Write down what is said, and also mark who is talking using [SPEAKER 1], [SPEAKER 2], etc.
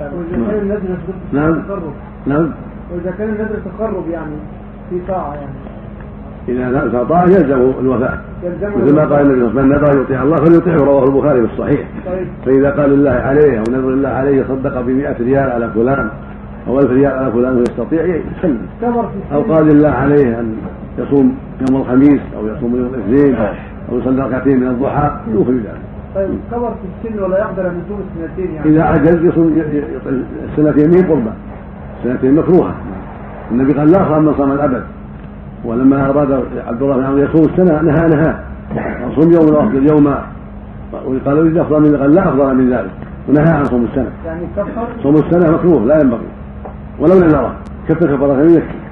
[SPEAKER 1] وإذا كان النذر
[SPEAKER 2] نعم.
[SPEAKER 1] تقرب
[SPEAKER 2] نعم.
[SPEAKER 1] وإذا كان النذر تقرب يعني في طاعة يعني.
[SPEAKER 2] إذا استطاع يلزم الوفاء.
[SPEAKER 1] يلزمه
[SPEAKER 2] مثل ما قال النبي صلى الله عليه وسلم من نذر يطيع الله فليطيعه. رواه البخاري في الصحيح.
[SPEAKER 1] طيب.
[SPEAKER 2] فإذا قال الله عليه أو نذر الله عليه صدق ب ريال على فلان أو ألف ريال على فلان ويستطيع يسلم. أو قال لله عليه أن يصوم يوم الخميس أو يصوم يوم الاثنين أو يصلي ركعتين من الضحى يوفي بذلك.
[SPEAKER 1] طيب كبر في السن ولا يقدر أن يصوم السنتين يعني؟
[SPEAKER 2] إذا عجز يصوم السنتين من قربة السنتين مكروهة. النبي قال لا خام من صام الأبد. ولما أراد عبد الله بن عمرو يصوم السنة نهى نهى. صوم يوم وأفضل يوما وقال إذا أفضل من قال لا أفضل من ذلك. ونهى عن صوم السنة.
[SPEAKER 1] يعني كفر؟
[SPEAKER 2] صوم السنة مكروه لا ينبغي. ولو نذره كفر؟ كفارة يكفي